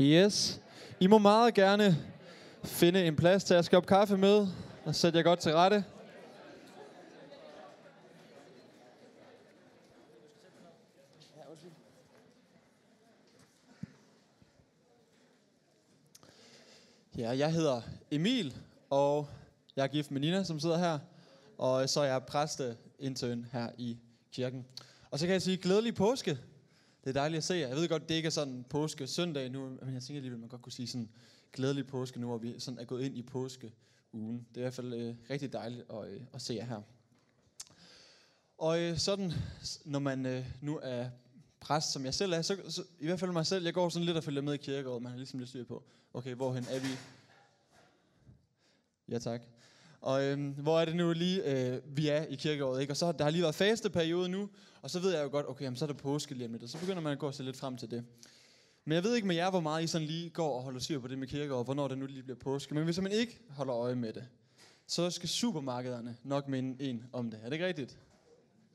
Yes. I må meget gerne finde en plads til at skubbe kaffe med, og sætte jer godt til rette. Ja, jeg hedder Emil, og jeg er gift med Nina, som sidder her. Og så er jeg præsteintern her i kirken. Og så kan jeg sige glædelig påske. Det er dejligt at se jer. Jeg ved godt, det ikke er sådan påske søndag nu, men jeg tænker alligevel, man godt kunne sige sådan glædelig påske nu, hvor vi sådan er gået ind i påske ugen. Det er i hvert fald øh, rigtig dejligt at, øh, at se jer her. Og øh, sådan, når man øh, nu er præst, som jeg selv er, så, så i hvert fald mig selv, jeg går sådan lidt og følger med i kirkegården, Man har ligesom lidt styr på, okay, hvorhen er vi? Ja, tak. Og øhm, hvor er det nu lige, øh, vi er i kirkeåret, ikke? Og så der har lige været faste periode nu, og så ved jeg jo godt, okay, jamen, så er der påske lige om lidt, og så begynder man at gå og se lidt frem til det. Men jeg ved ikke med jer, hvor meget I sådan lige går og holder styr på det med kirkeåret, hvornår det nu lige bliver påske. Men hvis man ikke holder øje med det, så skal supermarkederne nok minde en om det. Er det ikke rigtigt?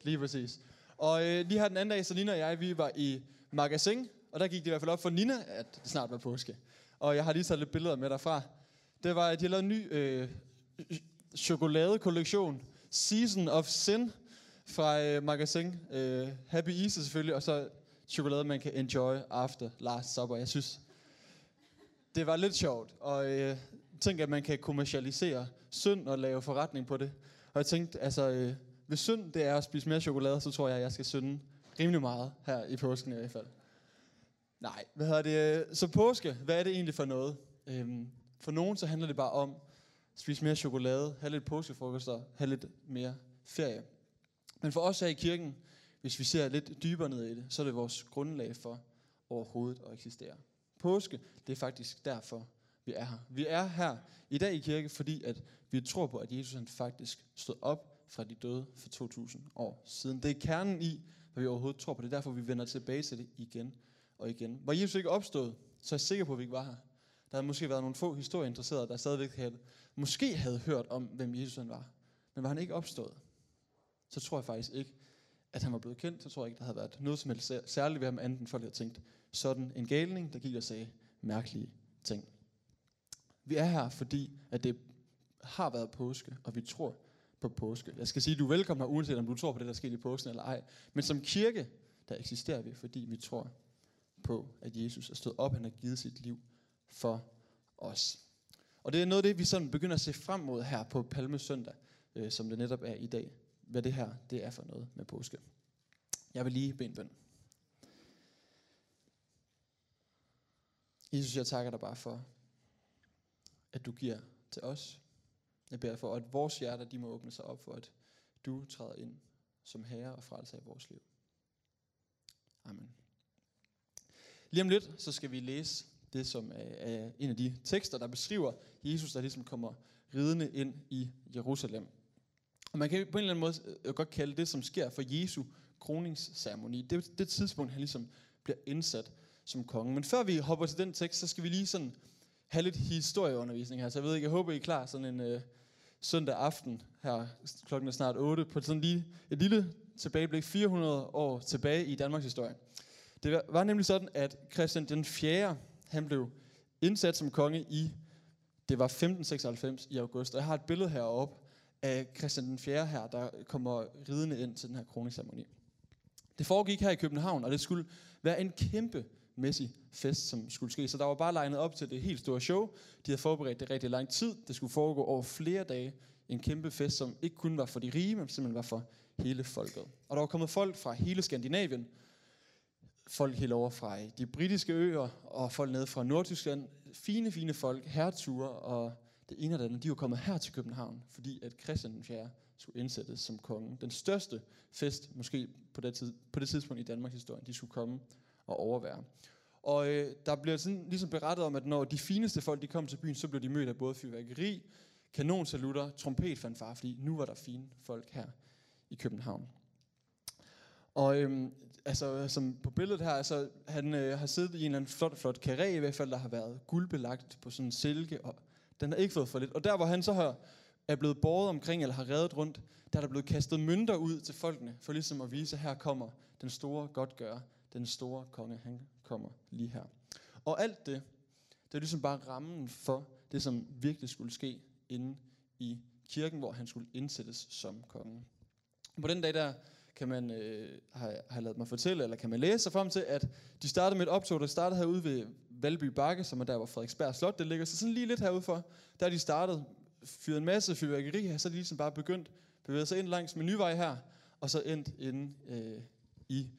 Lige præcis. Og øh, lige her den anden dag, så Nina og jeg, vi var i magasin, og der gik det i hvert fald op for Nina, at det snart var påske. Og jeg har lige taget lidt billeder med derfra. Det var, at de har lavet en ny øh, chokoladekollektion, Season of Sin, fra øh, magasin. Øh, Happy Easter selvfølgelig, og så chokolade, man kan enjoy after last supper. Jeg synes, det var lidt sjovt, og øh, tænk, at man kan kommercialisere synd og lave forretning på det. Og jeg tænkte, altså, øh, hvis synd det er at spise mere chokolade, så tror jeg, at jeg skal synde rimelig meget her i påsken i hvert fald. Nej, hvad hedder det? Så påske, hvad er det egentlig for noget? Øhm, for nogen så handler det bare om spise mere chokolade, have lidt påskefrokoster, have lidt mere ferie. Men for os her i kirken, hvis vi ser lidt dybere ned i det, så er det vores grundlag for overhovedet at eksistere. Påske, det er faktisk derfor, vi er her. Vi er her i dag i kirke, fordi at vi tror på, at Jesus han faktisk stod op fra de døde for 2000 år siden. Det er kernen i, hvad vi overhovedet tror på. Det er derfor, vi vender tilbage til det igen og igen. Var Jesus ikke opstået, så er jeg sikker på, at vi ikke var her. Der havde måske været nogle få historieinteresserede, der stadigvæk havde, måske havde hørt om, hvem Jesus han var. Men var han ikke opstået, så tror jeg faktisk ikke, at han var blevet kendt. Så tror jeg ikke, der havde været noget som helst særligt ved ham, andet end folk havde tænkt, sådan en galning, der gik og sagde mærkelige ting. Vi er her, fordi at det har været påske, og vi tror på påske. Jeg skal sige, at du er velkommen her, uanset om du tror på det, der skete i påsken eller ej. Men som kirke, der eksisterer vi, fordi vi tror på, at Jesus er stået op, han har givet sit liv for os. Og det er noget af det, vi sådan begynder at se frem mod her på Palmesøndag, øh, som det netop er i dag. Hvad det her det er for noget med påske. Jeg vil lige bede en bøn. Jesus, jeg takker dig bare for, at du giver til os. Jeg beder for, at vores hjerter de må åbne sig op for, at du træder ind som herre og frelser i vores liv. Amen. Lige om lidt, så skal vi læse det, som er en af de tekster, der beskriver Jesus, der ligesom kommer ridende ind i Jerusalem. Og man kan på en eller anden måde øh, godt kalde det, som sker for Jesu kroningsceremoni. Det det tidspunkt, han ligesom bliver indsat som konge. Men før vi hopper til den tekst, så skal vi lige sådan have lidt historieundervisning her. Så jeg ved ikke, jeg håber, I er klar sådan en øh, søndag aften her, klokken er snart 8, på sådan lige et lille tilbageblik 400 år tilbage i Danmarks historie. Det var nemlig sådan, at Christian den 4 han blev indsat som konge i, det var 1596 i august. Og jeg har et billede heroppe af Christian den 4. her, der kommer ridende ind til den her kroningsceremoni. Det foregik her i København, og det skulle være en kæmpe mæssig fest, som skulle ske. Så der var bare legnet op til det helt store show. De havde forberedt det rigtig lang tid. Det skulle foregå over flere dage. En kæmpe fest, som ikke kun var for de rige, men simpelthen var for hele folket. Og der var kommet folk fra hele Skandinavien. Folk helt over fra øh, de britiske øer, og folk nede fra Nordtyskland. Fine, fine folk, herreture og det ene og det andet. De var kommet her til København, fordi at Christian den 4. skulle indsættes som konge. Den største fest, måske på det, tid, på det tidspunkt i Danmarks historie, de skulle komme og overvære. Og øh, der bliver sådan ligesom berettet om, at når de fineste folk de kom til byen, så blev de mødt af både fyrværkeri, kanonsalutter, trompetfanfar, fordi nu var der fine folk her i København. Og øhm, altså, som på billedet her, altså, han øh, har siddet i en eller anden flot, flot karé i hvert fald, der har været guldbelagt på sådan en silke, og den har ikke fået for lidt. Og der, hvor han så har, er blevet båret omkring, eller har reddet rundt, der er der blevet kastet mønter ud til folkene, for ligesom at vise, at her kommer den store godgør, den store konge, han kommer lige her. Og alt det, det er ligesom bare rammen for det, som virkelig skulle ske inde i kirken, hvor han skulle indsættes som konge. På den dag der kan man øh, have, have lavet mig fortælle, eller kan man læse sig frem til, at de startede med et optog, der startede herude ved Valby Bakke, som er der, hvor Frederiksberg Slot det ligger. Så sådan lige lidt herude for, der er de startet, fyret en masse fyrværkeri her, så er de ligesom bare begyndt bevæge sig ind langs Menyvej her, og så endt inde øh, i,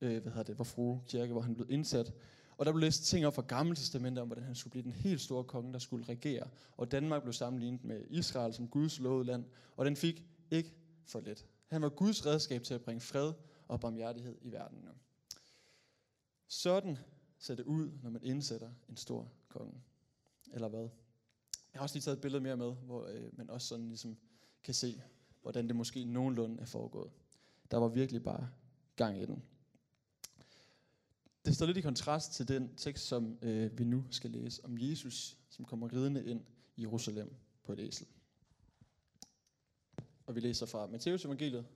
øh, hvad hedder det, hvor Frue Kirke, hvor han blev indsat. Og der blev læst ting op fra Gamle Testamentet om, hvordan han skulle blive den helt store konge, der skulle regere. Og Danmark blev sammenlignet med Israel som Guds lovede land, og den fik ikke for let. Han var Guds redskab til at bringe fred og barmhjertighed i verden. Sådan ser det ud, når man indsætter en stor konge. Eller hvad? Jeg har også lige taget et billede mere med, hvor øh, man også sådan ligesom kan se, hvordan det måske nogenlunde er foregået. Der var virkelig bare gang i den. Det står lidt i kontrast til den tekst, som øh, vi nu skal læse om Jesus, som kommer ridende ind i Jerusalem på et æsel. Og vi læser fra Matteus evangeliet,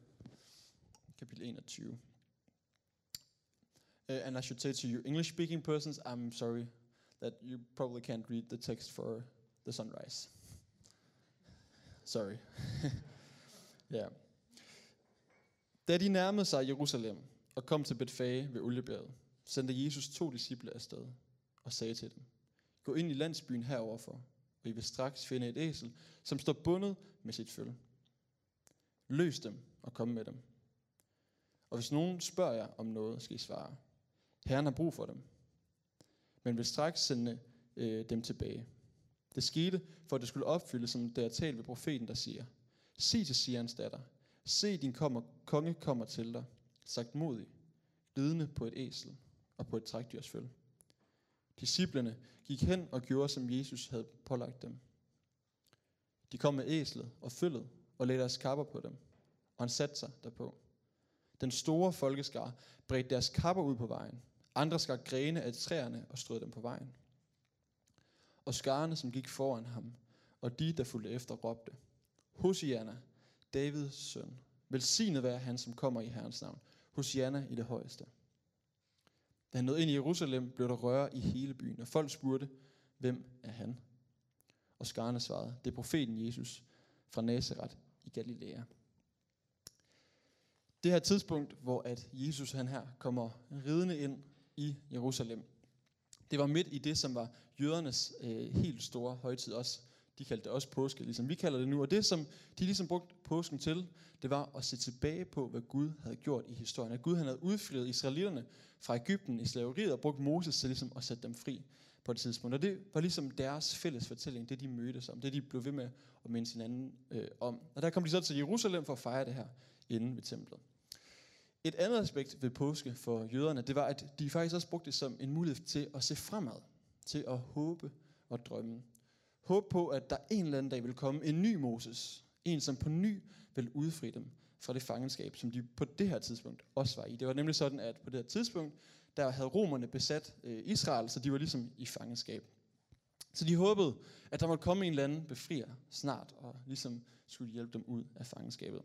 kapitel 21. Uh, and I should say to you English speaking persons, I'm sorry that you probably can't read the text for the sunrise. Sorry. Ja. yeah. Da de nærmede sig Jerusalem og kom til Betfage ved Oliebjerget, sendte Jesus to disciple afsted og sagde til dem, Gå ind i landsbyen heroverfor, og I vil straks finde et æsel, som står bundet med sit følge. Løs dem og kom med dem. Og hvis nogen spørger jer om noget, skal I svare. Herren har brug for dem. Men vil straks sende øh, dem tilbage. Det skete, for at det skulle opfyldes, som det er talt ved profeten, der siger, Se til Sions datter, se din kommer, konge kommer til dig, sagt modig, ridende på et æsel og på et trækdyrsføl. Disciplerne gik hen og gjorde, som Jesus havde pålagt dem. De kom med æslet og følget og lagde deres kapper på dem, og han satte sig derpå. Den store folkeskar bredte deres kapper ud på vejen. Andre skar grene af træerne og strød dem på vejen. Og skarne, som gik foran ham, og de, der fulgte efter, råbte, Hosianna, Davids søn, velsignet være han, som kommer i Herrens navn. Hosianna i det højeste. Da han nåede ind i Jerusalem, blev der røre i hele byen, og folk spurgte, hvem er han? Og skarne svarede, det er profeten Jesus fra Nazareth i Galilea. Det her tidspunkt, hvor at Jesus han her kommer ridende ind i Jerusalem, det var midt i det, som var jødernes øh, helt store højtid også. De kaldte det også påske, ligesom vi kalder det nu. Og det, som de ligesom brugte påsken til, det var at se tilbage på, hvad Gud havde gjort i historien. At Gud han havde udfriet israelitterne fra Ægypten i slaveriet og brugt Moses til ligesom at sætte dem fri på et tidspunkt. Og det var ligesom deres fælles fortælling, det de mødtes om, det de blev ved med at minde hinanden øh, om. Og der kom de så til Jerusalem for at fejre det her inde ved templet. Et andet aspekt ved påske for jøderne, det var, at de faktisk også brugte det som en mulighed til at se fremad, til at håbe og drømme. Håb på, at der en eller anden dag vil komme en ny Moses, en som på ny vil udfri dem fra det fangenskab, som de på det her tidspunkt også var i. Det var nemlig sådan, at på det her tidspunkt, der havde romerne besat øh, Israel, så de var ligesom i fangenskab. Så de håbede, at der måtte komme en eller anden befrier snart, og ligesom skulle hjælpe dem ud af fangenskabet.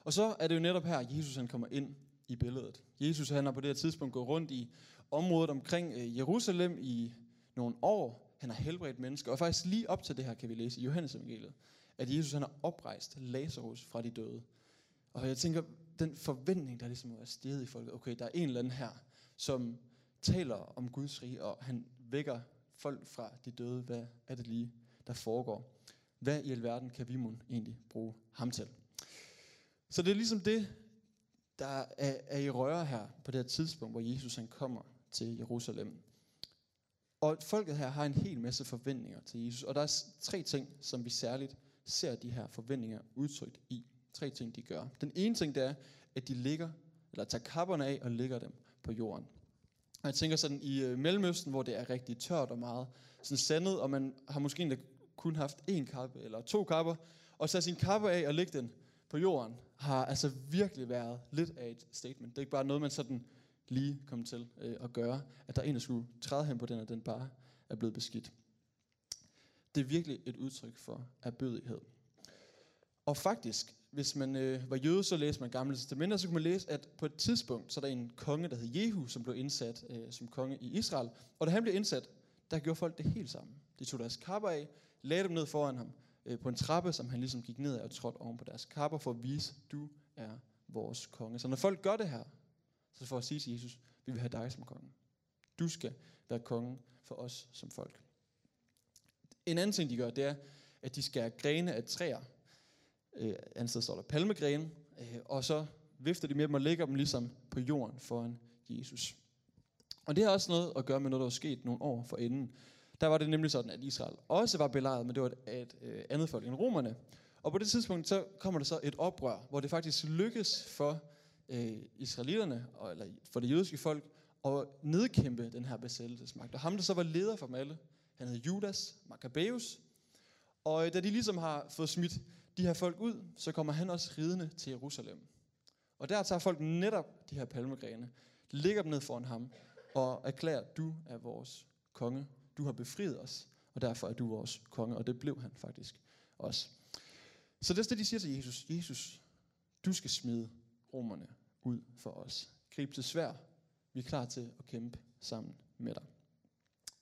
Og så er det jo netop her, at Jesus han kommer ind i billedet. Jesus han har på det her tidspunkt gået rundt i området omkring øh, Jerusalem i nogle år. Han har helbredt mennesker, og faktisk lige op til det her kan vi læse i Johannes evangeliet, at Jesus han har oprejst Lazarus fra de døde. Og jeg tænker, den forventning, der ligesom er steget i folket, okay, der er en eller anden her, som taler om Guds rige, og han vækker folk fra de døde. Hvad er det lige, der foregår? Hvad i alverden kan vi mon egentlig bruge ham til? Så det er ligesom det, der er, er i røre her på det her tidspunkt, hvor Jesus han kommer til Jerusalem. Og folket her har en hel masse forventninger til Jesus. Og der er tre ting, som vi særligt ser de her forventninger udtrykt i. Tre ting, de gør. Den ene ting, det er, at de ligger, eller tager kapperne af og lægger dem på jorden. Og jeg tænker sådan, i øh, Mellemøsten, hvor det er rigtig tørt og meget sådan sandet, og man har måske endda kun haft én kappe eller to kapper, og tage sin kappe af og lægge den på jorden, har altså virkelig været lidt af et statement. Det er ikke bare noget, man sådan lige kom til øh, at gøre, at der er en, der skulle træde hen på den, og den bare er blevet beskidt. Det er virkelig et udtryk for erbødighed. Og faktisk, hvis man øh, var jøde, så læste man gamle testamenter, så kunne man læse, at på et tidspunkt, så er der en konge, der hed Jehu, som blev indsat øh, som konge i Israel. Og da han blev indsat, der gjorde folk det helt sammen. De tog deres kapper af, lagde dem ned foran ham øh, på en trappe, som han ligesom gik ned og trådte oven på deres kapper for at vise, du er vores konge. Så når folk gør det her, så får at sige til Jesus, vi vil have dig som konge. Du skal være konge for os som folk. En anden ting, de gør, det er, at de skærer grene af træer. Øh, andet sted står der palmegrene, øh, og så vifter de med dem og lægger dem ligesom på jorden foran Jesus. Og det har også noget at gøre med noget, der var sket nogle år for inden. Der var det nemlig sådan, at Israel også var belejret, men det var et, et, et andet folk end romerne. Og på det tidspunkt, så kommer der så et oprør, hvor det faktisk lykkes for øh, israelitterne, og, eller for det jødiske folk, at nedkæmpe den her besættelsesmagt. Og ham, der så var leder for dem alle, han hed Judas Maccabeus. Og øh, da de ligesom har fået smidt de her folk ud, så kommer han også ridende til Jerusalem. Og der tager folk netop de her palmegrene, lægger dem ned foran ham, og erklærer, du er vores konge. Du har befriet os, og derfor er du vores konge. Og det blev han faktisk også. Så det er det, de siger til Jesus. Jesus, du skal smide romerne ud for os. Grib til svær. Vi er klar til at kæmpe sammen med dig.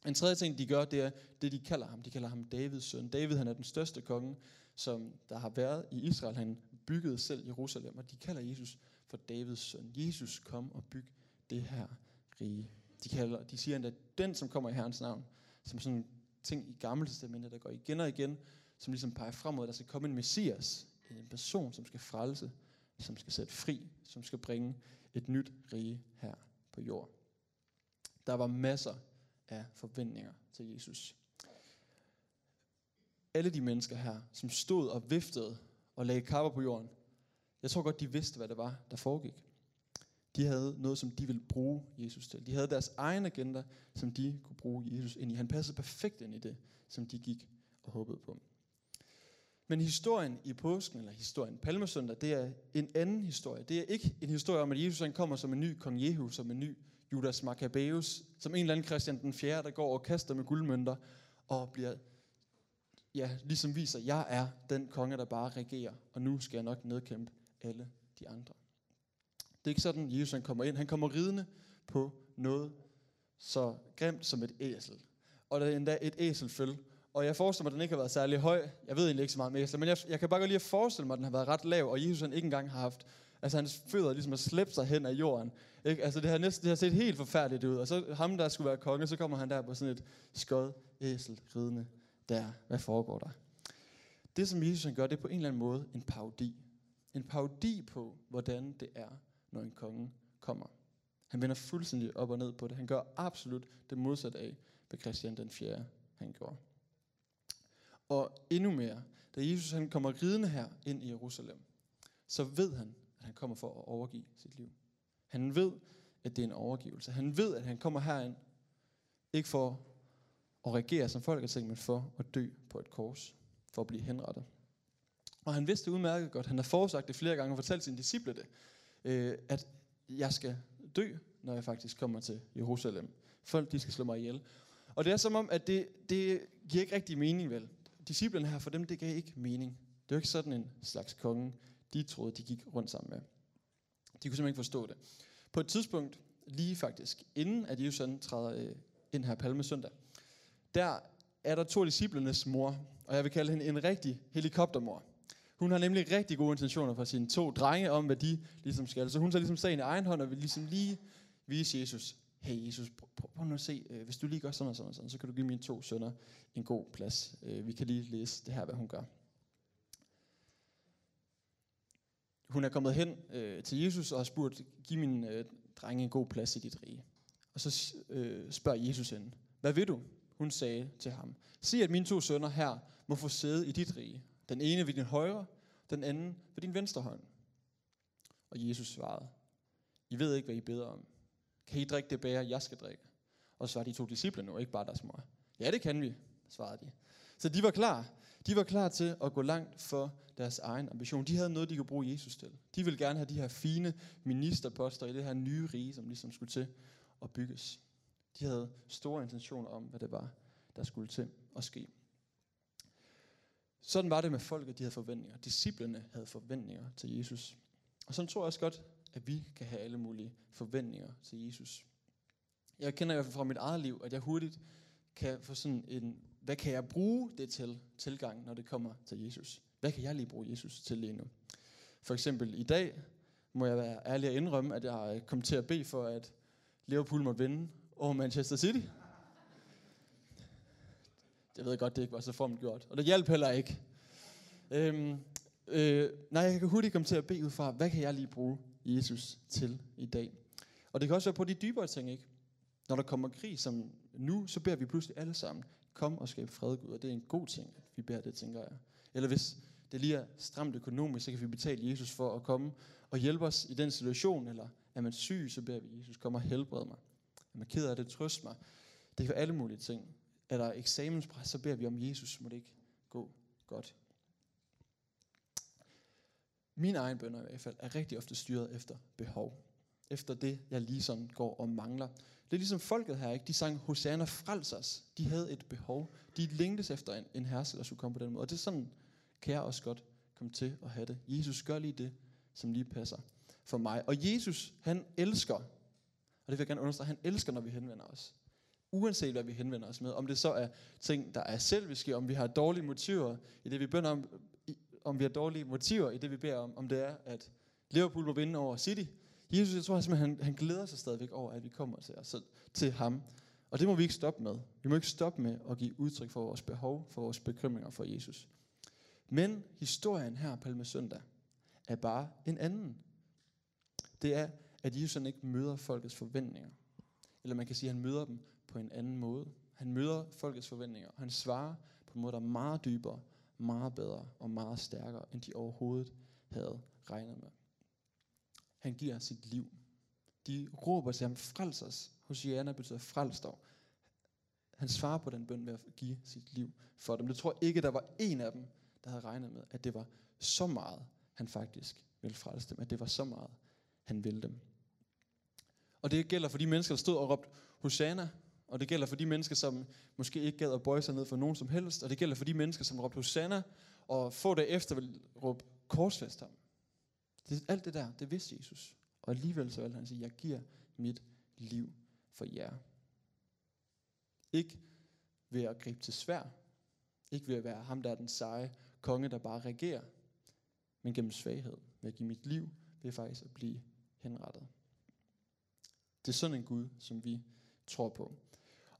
En tredje ting, de gør, det er det, de kalder ham. De kalder ham Davids søn. David, han er den største konge, som der har været i Israel. Han byggede selv Jerusalem, og de kalder Jesus for Davids søn. Jesus, kom og byg det her rige. De, kalder, de siger endda, den som kommer i Herrens navn, som sådan ting i Gamle Testamentet, der går igen og igen, som ligesom peger fremad, der skal komme en messias, en person, som skal frelse, som skal sætte fri, som skal bringe et nyt rige her på jord. Der var masser af forventninger til Jesus. Alle de mennesker her, som stod og viftede og lagde kapper på jorden, jeg tror godt, de vidste, hvad det var, der foregik. De havde noget, som de ville bruge Jesus til. De havde deres egen agenda, som de kunne bruge Jesus ind i. Han passede perfekt ind i det, som de gik og håbede på. Men historien i påsken, eller historien Palmesøndag, det er en anden historie. Det er ikke en historie om, at Jesus han kommer som en ny kong Jehu, som en ny Judas Maccabeus, som en eller anden Christian den 4., der går og kaster med guldmønter, og bliver, ja, ligesom viser, jeg er den konge, der bare regerer, og nu skal jeg nok nedkæmpe alle de andre. Det er ikke sådan, Jesus han kommer ind. Han kommer ridende på noget så grimt som et æsel. Og der er endda et æselføl. Og jeg forestiller mig, at den ikke har været særlig høj. Jeg ved egentlig ikke så meget om æsler, men jeg, jeg kan bare godt lige forestille mig, at den har været ret lav, og Jesus han ikke engang har haft, altså hans fødder ligesom har slæbt sig hen af jorden. Ikke? Altså det har, næsten, det har set helt forfærdeligt ud. Og så ham, der skulle være konge, så kommer han der på sådan et skød æsel ridende der. Hvad foregår der? Det, som Jesus han gør, det er på en eller anden måde en parodi. En parodi på, hvordan det er når en konge kommer. Han vender fuldstændig op og ned på det. Han gør absolut det modsatte af, hvad Christian den 4. han gjorde. Og endnu mere, da Jesus han kommer ridende her ind i Jerusalem, så ved han, at han kommer for at overgive sit liv. Han ved, at det er en overgivelse. Han ved, at han kommer herind, ikke for at regere som folk har tænkt, men for at dø på et kors, for at blive henrettet. Og han vidste det udmærket godt. Han har forsagt det flere gange og fortalt sine disciple det øh, at jeg skal dø, når jeg faktisk kommer til Jerusalem. Folk, de skal slå mig ihjel. Og det er som om, at det, det giver ikke rigtig mening, vel? Disciplerne her, for dem, det gav ikke mening. Det var ikke sådan en slags konge, de troede, de gik rundt sammen med. De kunne simpelthen ikke forstå det. På et tidspunkt, lige faktisk, inden at Jesus træder øh, ind her palmesøndag, søndag, der er der to disciplernes mor, og jeg vil kalde hende en rigtig helikoptermor. Hun har nemlig rigtig gode intentioner for sine to drenge om, hvad de ligesom skal. Så hun tager ligesom sagen i egen hånd og vil ligesom lige vise Jesus, hey Jesus, prøv, prøv, prøv nu at se, øh, hvis du lige gør sådan og sådan og sådan, så kan du give mine to sønner en god plads. Øh, vi kan lige læse det her, hvad hun gør. Hun er kommet hen øh, til Jesus og har spurgt, giv min øh, drenge en god plads i dit rige. Og så øh, spørger Jesus hende, hvad vil du? Hun sagde til ham, sig at mine to sønner her må få sæde i dit rige, Den ene ved din højre, den anden ved din venstre hånd. Og Jesus svarede, I ved ikke, hvad I beder om. Kan I drikke det bære, jeg skal drikke? Og så var de to disciple nu, ikke bare deres mor. Ja, det kan vi, svarede de. Så de var klar. De var klar til at gå langt for deres egen ambition. De havde noget, de kunne bruge Jesus til. De ville gerne have de her fine ministerposter i det her nye rige, som ligesom skulle til at bygges. De havde store intentioner om, hvad det var, der skulle til at ske. Sådan var det med folket, de havde forventninger. Disciplerne havde forventninger til Jesus. Og sådan tror jeg også godt, at vi kan have alle mulige forventninger til Jesus. Jeg kender i hvert fald fra mit eget liv, at jeg hurtigt kan få sådan en, hvad kan jeg bruge det til, tilgang, når det kommer til Jesus? Hvad kan jeg lige bruge Jesus til lige nu? For eksempel i dag må jeg være ærlig at indrømme, at jeg kom til at bede for, at Liverpool måtte vinde over Manchester City. Jeg ved godt, det ikke var så formt gjort. Og det hjalp heller ikke. Øhm, øh, nej, jeg kan hurtigt komme til at bede ud fra, hvad kan jeg lige bruge Jesus til i dag? Og det kan også være på de dybere ting, ikke? Når der kommer krig som nu, så beder vi pludselig alle sammen, kom og skab fred, Gud. Og det er en god ting, at vi beder det, tænker jeg. Eller hvis det lige er stramt økonomisk, så kan vi betale Jesus for at komme og hjælpe os i den situation. Eller er man syg, så beder vi Jesus, kom og helbrede mig. Er man ked af det, trøst mig. Det kan være alle mulige ting. Er der eksamenspres, så beder vi om Jesus, må det ikke gå godt. Min egen bønder i hvert fald er rigtig ofte styret efter behov. Efter det, jeg lige sådan går og mangler. Det er ligesom folket her, ikke? De sang, Hosanna frels os. De havde et behov. De længtes efter en, en herse, der skulle komme på den måde. Og det er sådan, kan jeg også godt komme til at have det. Jesus gør lige det, som lige passer for mig. Og Jesus, han elsker, og det vil jeg gerne understrege, han elsker, når vi henvender os. Uanset hvad vi henvender os med. Om det så er ting, der er selviske, om vi har dårlige motiver i det, vi bønder om, om vi har dårlige motiver i det, vi beder om, om det er, at Liverpool må vinde over City. Jesus, jeg tror simpelthen, han, han glæder sig stadigvæk over, at vi kommer til, os, til ham. Og det må vi ikke stoppe med. Vi må ikke stoppe med at give udtryk for vores behov, for vores bekymringer for Jesus. Men historien her på Søndag er bare en anden. Det er, at Jesus ikke møder folkets forventninger. Eller man kan sige, at han møder dem på en anden måde. Han møder folkets forventninger, han svarer på en måde, der er meget dybere, meget bedre og meget stærkere, end de overhovedet havde regnet med. Han giver sit liv. De råber til ham, frels os. Hosianna betyder frels dog. Han svarer på den bøn ved at give sit liv for dem. Det tror ikke, der var en af dem, der havde regnet med, at det var så meget, han faktisk ville frelse dem. At det var så meget, han ville dem. Og det gælder for de mennesker, der stod og råbte Hosanna. Og det gælder for de mennesker, som måske ikke gad at bøje sig ned for nogen som helst. Og det gælder for de mennesker, som råbte Hosanna, og få det efter vil råbe korsfest ham. Det, alt det der, det vidste Jesus. Og alligevel så valgte han sige, jeg giver mit liv for jer. Ikke ved at gribe til svær. Ikke ved at være ham, der er den seje konge, der bare regerer. Men gennem svaghed. Ved at give mit liv, ved faktisk at blive henrettet. Det er sådan en Gud, som vi tror på.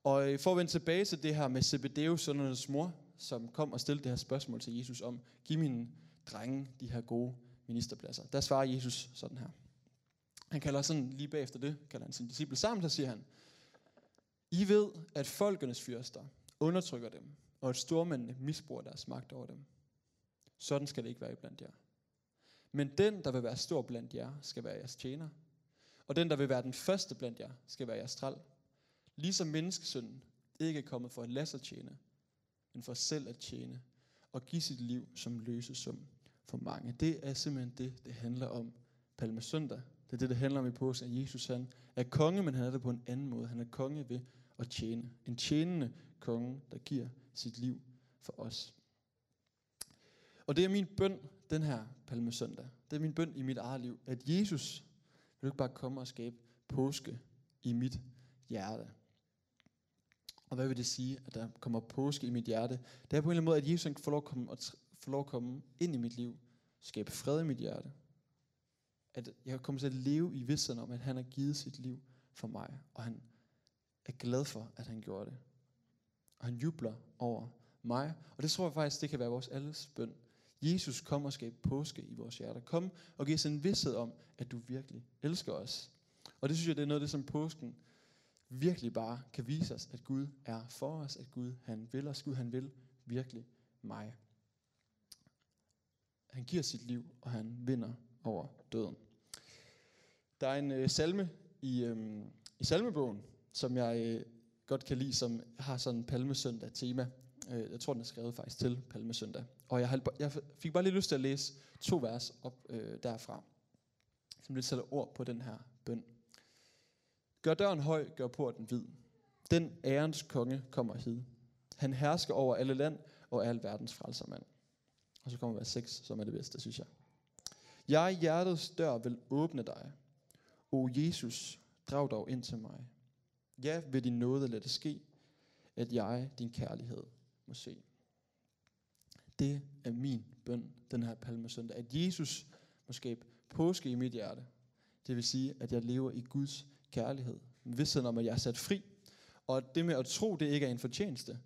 Og øh, for at vende tilbage til det her med Zebedeus søndernes mor, som kom og stillede det her spørgsmål til Jesus om, giv mine drenge de her gode ministerpladser. Der svarer Jesus sådan her. Han kalder sådan lige bagefter det, kalder han sin disciple sammen, så siger han, I ved, at folkenes fyrster undertrykker dem, og at stormændene misbruger deres magt over dem. Sådan skal det ikke være blandt jer. Men den, der vil være stor blandt jer, skal være jeres tjener. Og den, der vil være den første blandt jer, skal være jeres træl. Ligesom menneskesønnen ikke er kommet for at lade sig tjene, men for selv at tjene og give sit liv som løsesum for mange. Det er simpelthen det, det handler om Palmesøndag. Det er det, det handler om i påsken, at Jesus han er konge, men han er det på en anden måde. Han er konge ved at tjene. En tjenende konge, der giver sit liv for os. Og det er min bøn den her palmesøndag. Det er min bøn i mit eget liv, at Jesus vil ikke bare komme og skabe påske i mit hjerte. Og hvad vil det sige, at der kommer påske i mit hjerte? Det er på en eller anden måde, at Jesus får lov at komme, får lov at komme ind i mit liv. Skabe fred i mit hjerte. At jeg kommer til at leve i vidstheden om, at han har givet sit liv for mig. Og han er glad for, at han gjorde det. Og han jubler over mig. Og det tror jeg faktisk, det kan være vores alles bøn. Jesus, kom og skab påske i vores hjerter. Kom og giv os en vidshed om, at du virkelig elsker os. Og det synes jeg, det er noget af det, som påsken virkelig bare kan vise os, at Gud er for os, at Gud han vil os, Gud han vil virkelig mig. Han giver sit liv, og han vinder over døden. Der er en øh, salme i, øh, i salmebogen, som jeg øh, godt kan lide, som har sådan en palmesøndag tema. Øh, jeg tror, den er skrevet faktisk til palmesøndag. Og jeg, jeg fik bare lige lyst til at læse to vers op øh, derfra, som lidt sætter ord på den her bøn. Gør døren høj, gør porten hvid. Den ærens konge kommer hid. Han hersker over alle land og al verdens frelsermand. Og så kommer vers 6, som er det bedste, synes jeg. Jeg hjertets dør vil åbne dig. O Jesus, drag dog ind til mig. Ja, ved din nåde lad det ske, at jeg din kærlighed må se. Det er min bøn den her palmesøndag, at Jesus må skabe påske i mit hjerte. Det vil sige, at jeg lever i Guds kærlighed. Vidstheden om, at jeg er sat fri. Og det med at tro, det ikke er en fortjeneste,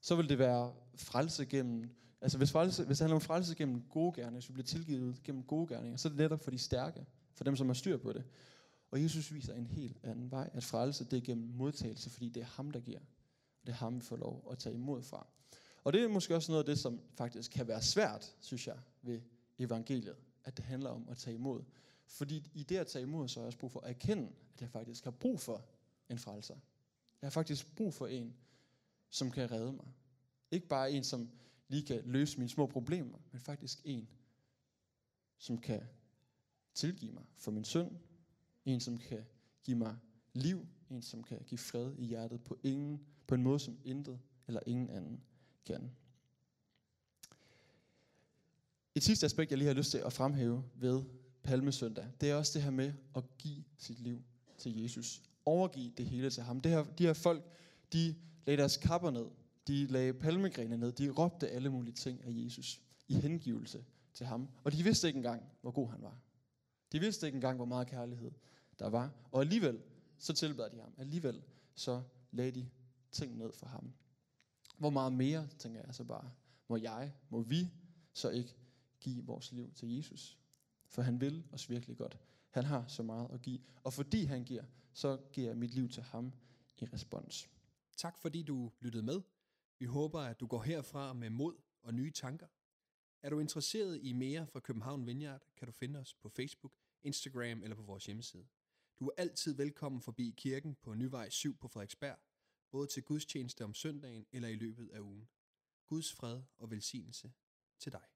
så vil det være frelse gennem, altså hvis, frelse, hvis det handler om frelse gennem gode gerninger, hvis vi bliver tilgivet gennem gode gerninger, så er det netop for de stærke, for dem, som har styr på det. Og Jesus viser en helt anden vej, at frelse det er gennem modtagelse, fordi det er ham, der giver. Og det er ham, vi får lov at tage imod fra. Og det er måske også noget af det, som faktisk kan være svært, synes jeg, ved evangeliet. At det handler om at tage imod. Fordi i det at tage imod, så har jeg også brug for at erkende, at jeg faktisk har brug for en frelser. Jeg har faktisk brug for en, som kan redde mig. Ikke bare en, som lige kan løse mine små problemer, men faktisk en, som kan tilgive mig for min synd. En, som kan give mig liv. En, som kan give fred i hjertet på, ingen, på en måde, som intet eller ingen anden kan. Et sidste aspekt, jeg lige har lyst til at fremhæve ved Palmesøndag, det er også det her med at give sit liv til Jesus. Overgive det hele til ham. Det her, de her folk, de lagde deres kapper ned. De lagde palmegrene ned. De råbte alle mulige ting af Jesus i hengivelse til ham. Og de vidste ikke engang, hvor god han var. De vidste ikke engang, hvor meget kærlighed der var. Og alligevel, så tilbad de ham. Alligevel, så lagde de ting ned for ham. Hvor meget mere, tænker jeg så bare, må jeg, må vi så ikke give vores liv til Jesus? For han vil os virkelig godt. Han har så meget at give. Og fordi han giver, så giver jeg mit liv til ham i respons. Tak fordi du lyttede med. Vi håber, at du går herfra med mod og nye tanker. Er du interesseret i mere fra København Vineyard, kan du finde os på Facebook, Instagram eller på vores hjemmeside. Du er altid velkommen forbi kirken på Nyvej 7 på Frederiksberg, både til gudstjeneste om søndagen eller i løbet af ugen. Guds fred og velsignelse til dig.